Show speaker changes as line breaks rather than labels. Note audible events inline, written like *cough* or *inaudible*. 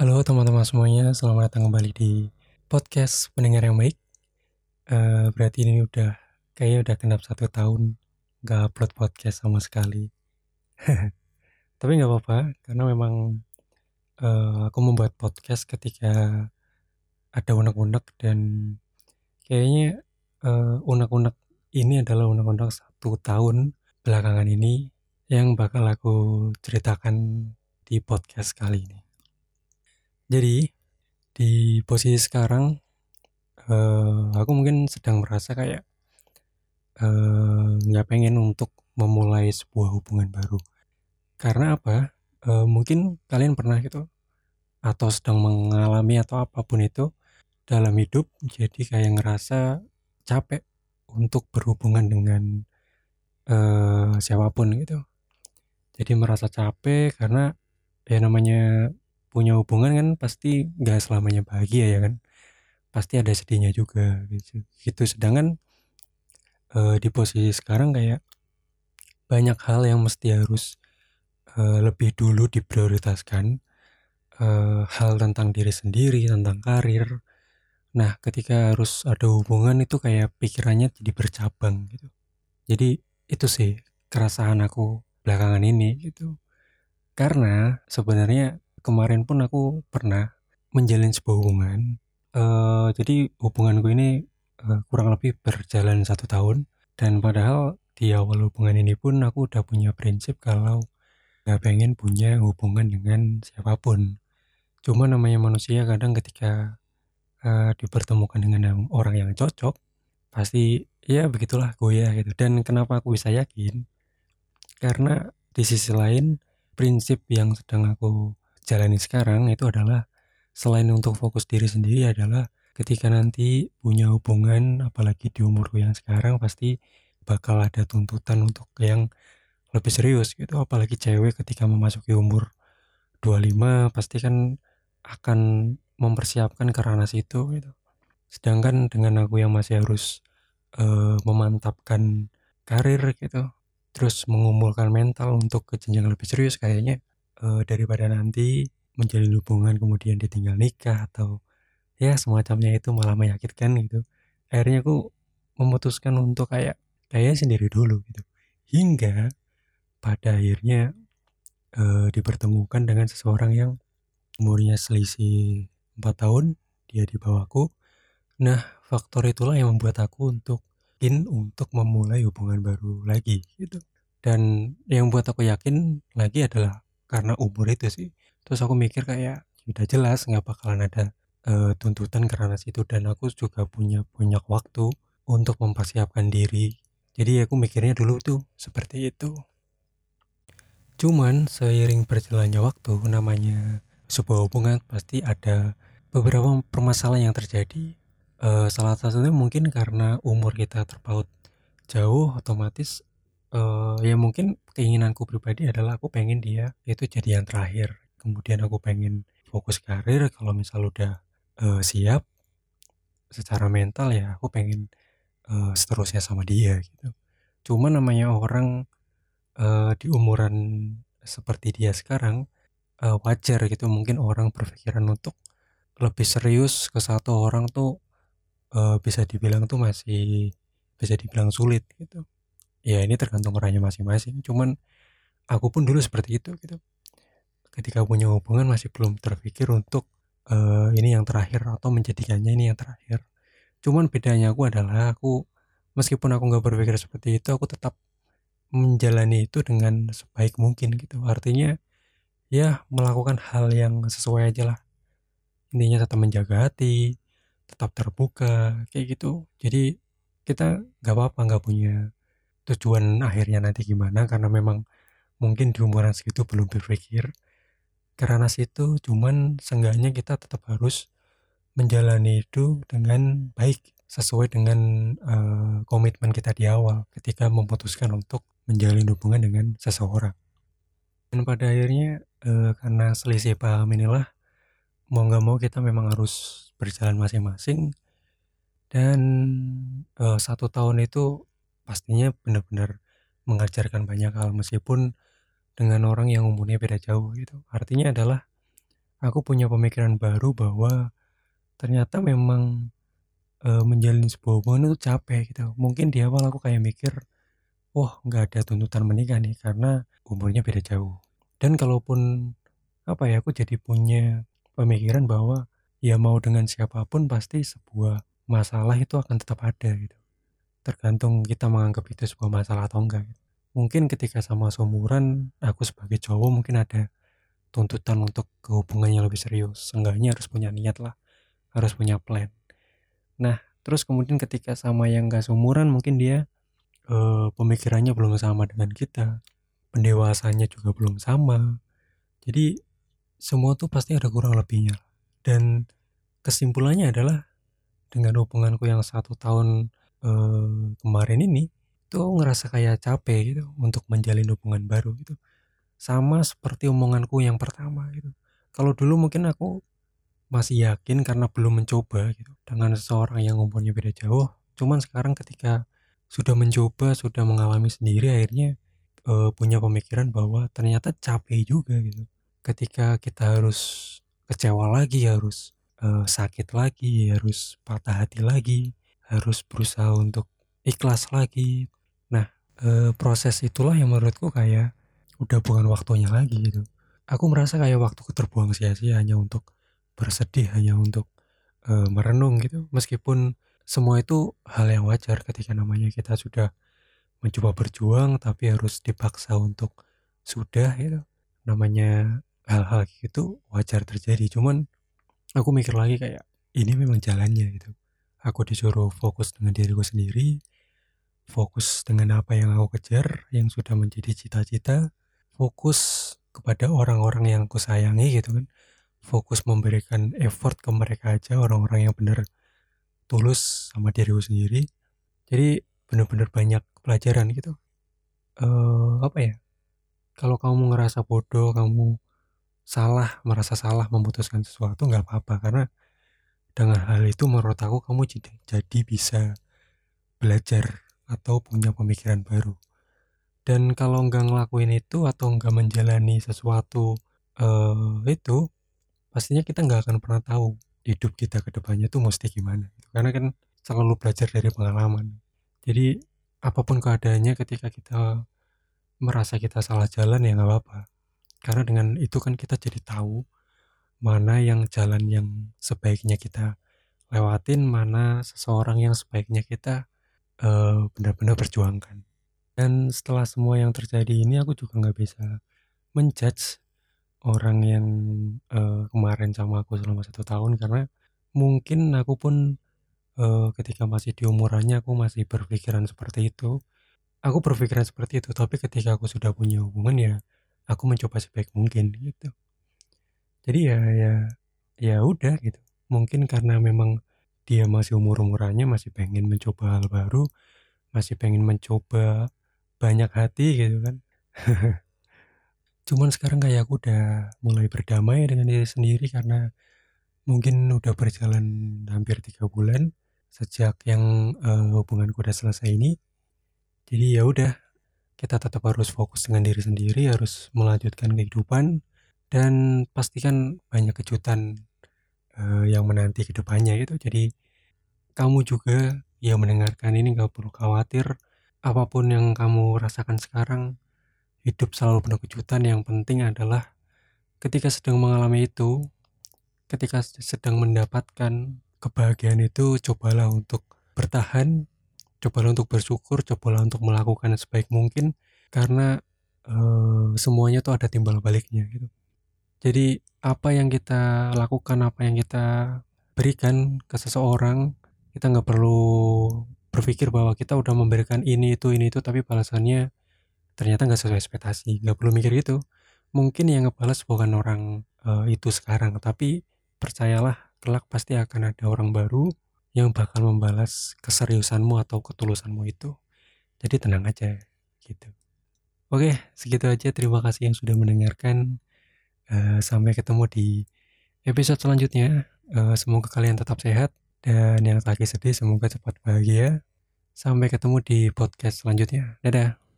Halo teman-teman semuanya, selamat datang kembali di podcast pendengar yang baik. Eh, berarti ini udah kayaknya udah genap satu tahun nggak upload podcast sama sekali. *laughs* Tapi nggak apa-apa, karena memang eh, aku membuat podcast ketika ada unek-unek dan kayaknya eh, unek-unek ini adalah unek-unek satu tahun belakangan ini yang bakal aku ceritakan di podcast kali ini. Jadi di posisi sekarang eh, aku mungkin sedang merasa kayak eh, nggak pengen untuk memulai sebuah hubungan baru. Karena apa? Eh, mungkin kalian pernah gitu atau sedang mengalami atau apa pun itu dalam hidup jadi kayak ngerasa capek untuk berhubungan dengan eh, siapa pun gitu. Jadi merasa capek karena ya namanya punya hubungan kan pasti nggak selamanya bahagia ya kan. Pasti ada sedihnya juga gitu. Gitu sedangkan eh, di posisi sekarang kayak banyak hal yang mesti harus eh, lebih dulu diprioritaskan. Eh, hal tentang diri sendiri, tentang karir. Nah, ketika harus ada hubungan itu kayak pikirannya jadi bercabang gitu. Jadi itu sih keresahan aku belakangan ini gitu. Karena sebenarnya kemarin pun aku pernah menjalin sebuah hubungan. Eh, jadi hubunganku ini eh, kurang lebih berjalan satu tahun. Dan padahal di awal hubungan ini pun aku udah punya prinsip kalau gak pengen punya hubungan dengan siapa pun. Cuma namanya manusia kadang ketika eh, dipertemukan dengan orang yang cocok, pasti ya begitulah goyah gitu. Dan kenapa aku bisa yakin? Karena di sisi lain prinsip yang sedang aku jalani sekarang itu adalah selain untuk fokus diri sendiri adalah ketika nanti punya hubungan apalagi di umurku yang sekarang pasti bakal ada tuntutan untuk yang lebih serius gitu. Apalagi cewek ketika memasuki umur 25 pasti kan akan mempersiapkan ke ranah situ gitu. Sedangkan dengan aku yang masih harus eh, memantapkan karir gitu terus mengumpulkan mental untuk ke jenjang lebih serius kayaknya eh, daripada nanti menjalin hubungan kemudian ditinggal nikah atau ya semacamnya itu malah menyakitkan gitu. Akhirnya aku memutuskan untuk kayak kayak sendiri dulu gitu. Hingga pada akhirnya eh, dipertemukan dengan seseorang yang umurnya selisih 4 tahun dia di bawahku nah faktor itulah yang membuat aku untuk in untuk memulai hubungan baru lagi gitu. Dan yang buat aku yakin lagi adalah karena umur itu sih. Terus aku mikir kayak udah jelas nggak bakalan ada uh, tuntutan karena situ. Dan aku juga punya banyak waktu untuk mempersiapkan diri. Jadi aku mikirnya dulu tuh seperti itu. Cuman seiring berjalannya waktu namanya sebuah hubungan pasti ada beberapa permasalahan yang terjadi. Uh, salah satunya mungkin karena umur kita terpaut jauh otomatis uh, ya mungkin keinginanku pribadi adalah aku pengen dia itu jadi yang terakhir. Kemudian aku pengen fokus karir kalau misal udah uh, siap secara mental ya aku pengen uh, seterusnya sama dia gitu. Cuma namanya orang uh, di umuran seperti dia sekarang uh, wajar gitu. Mungkin orang berpikiran untuk lebih serius ke satu orang tuh uh, bisa dibilang tuh masih bisa dibilang sulit gitu ya ini tergantung orangnya masing-masing. Cuman aku pun dulu seperti itu gitu. Ketika punya hubungan masih belum terpikir untuk uh, ini yang terakhir atau menjadikannya ini yang terakhir. Cuman bedanya aku adalah aku meskipun aku nggak berpikir seperti itu aku tetap menjalani itu dengan sebaik mungkin gitu. Artinya ya melakukan hal yang sesuai aja lah. Intinya tetap menjaga hati tetap terbuka kayak gitu. Jadi kita nggak apa-apa nggak punya tujuan akhirnya nanti gimana karena memang mungkin di umuran segitu belum berpikir. Karena situ cuman seenggaknya kita tetap harus menjalani itu dengan baik sesuai dengan uh, komitmen kita di awal ketika memutuskan untuk menjalin hubungan dengan seseorang. Dan pada akhirnya uh, karena selisih paham inilah mau nggak mau kita memang harus berjalan masing-masing. Dan uh, satu tahun itu pastinya benar-benar mengajarkan banyak hal meskipun dengan orang yang umurnya beda jauh gitu. Artinya adalah aku punya pemikiran baru bahwa ternyata memang e, menjalin sebuah hubungan itu capek gitu. Mungkin di awal aku kayak mikir, wah nggak ada tuntutan menikah nih karena umurnya beda jauh. Dan kalaupun apa ya, aku jadi punya pemikiran bahwa ya mau dengan siapa pun pasti sebuah masalah itu akan tetap ada gitu. Tergantung kita menganggap itu sebuah masalah atau enggak. Mungkin ketika sama seumuran, aku sebagai cowok mungkin ada tuntutan untuk ke hubungan yang lebih serius. Seenggaknya harus punya niat lah, harus punya plan. Nah, terus kemudian ketika sama yang gak seumuran mungkin dia uh, pemikirannya belum sama dengan kita, pendewasannya juga belum sama. Jadi semua tuh pasti ada kurang lebihnya. Dan kesimpulannya adalah dengan hubunganku yang satu tahun uh, kemarin ini tuh ngerasa kayak capek gitu untuk menjalin hubungan baru gitu. Sama seperti omonganku yang pertama gitu. Kalau dulu mungkin aku masih yakin karena belum mencoba gitu dengan seseorang yang umurnya beda jauh. Cuman sekarang ketika sudah mencoba sudah mengalami sendiri akhirnya uh, punya pemikiran bahwa ternyata capek juga gitu. Ketika kita harus kecewa lagi harus uh, sakit lagi harus patah hati lagi harus berusaha untuk ikhlas lagi. Nah, e, proses itulah yang menurutku kayak udah bukan waktunya lagi gitu. Aku merasa kayak waktu terbuang sia-sia hanya untuk bersedih, hanya untuk e, merenung gitu. Meskipun semua itu hal yang wajar ketika namanya kita sudah mencoba berjuang tapi harus dipaksa untuk sudah gitu. Namanya hal-hal gitu wajar terjadi. Cuman aku mikir lagi kayak ini memang jalannya gitu aku disuruh fokus dengan diriku sendiri, fokus dengan apa yang aku kejar, yang sudah menjadi cita-cita, fokus kepada orang-orang yang aku sayangi gitu kan, fokus memberikan effort ke mereka aja, orang-orang yang benar tulus sama diriku sendiri. Jadi benar-benar banyak pelajaran gitu. Uh, apa ya? Kalau kamu ngerasa bodoh, kamu salah, merasa salah memutuskan sesuatu nggak apa-apa karena dengan hal itu menurut aku kamu jadi, bisa belajar atau punya pemikiran baru. Dan kalau nggak ngelakuin itu atau nggak menjalani sesuatu uh, itu pastinya kita nggak akan pernah tahu hidup kita ke depannya tuh mesti gimana gitu. karena kan selalu belajar dari pengalaman. Jadi apa pun keadaannya ketika kita merasa kita salah jalan ya nggak apa-apa. Karena dengan itu kan kita jadi tahu mana yang jalan yang sebaiknya kita lewatin, mana seseorang yang sebaiknya kita uh, benar-benar perjuangkan. Dan setelah semua yang terjadi ini, aku juga nggak bisa menjudge orang yang uh, kemarin sama aku selama satu tahun karena mungkin aku pun uh, ketika masih di umurannya aku masih berpikiran seperti itu. Aku berpikiran seperti itu, tapi ketika aku sudah punya hubungan ya aku mencoba sebaik mungkin gitu jadi ya ya ya udah gitu. Mungkin karena memang dia masih umur umurannya masih pengen mencoba hal baru masih pengen mencoba banyak hati gitu kan. *laughs* Cuman sekarang kayak aku udah mulai berdamai dengan diri sendiri karena mungkin udah berjalan hampir tiga bulan sejak yang uh, hubunganku udah selesai ini. Jadi ya udah kita tetap harus fokus dengan diri sendiri harus melanjutkan kehidupan dan pastikan banyak kejutan uh, yang menanti ke depannya gitu. Jadi kamu juga yang mendengarkan ini nggak perlu khawatir. Apa pun yang kamu rasakan sekarang hidup selalu penuh kejutan. Yang penting adalah ketika sedang mengalami itu ketika sedang mendapatkan kebahagiaan itu cobalah untuk bertahan cobalah untuk bersyukur cobalah untuk melakukan sebaik mungkin. Karena uh, semuanya tuh ada timbal baliknya gitu jadi apa yang kita lakukan, apa yang kita berikan ke seseorang, kita nggak perlu berpikir bahwa kita udah memberikan ini itu ini itu tapi balasannya ternyata nggak sesuai ekspektasi. Nggak perlu mikir gitu. Mungkin yang ngebalas bukan orang uh, itu sekarang, tapi percayalah kelak pasti akan ada orang baru yang bakal membalas keseriusanmu atau ketulusanmu itu. Jadi tenang aja gitu. Oke, segitu aja. Terima kasih yang sudah mendengarkan. Uh, sampai ketemu di episode selanjutnya. Uh, semoga kalian tetap sehat dan yang lagi sedih semoga cepat bahagia. Sampai ketemu di podcast selanjutnya. Dadah.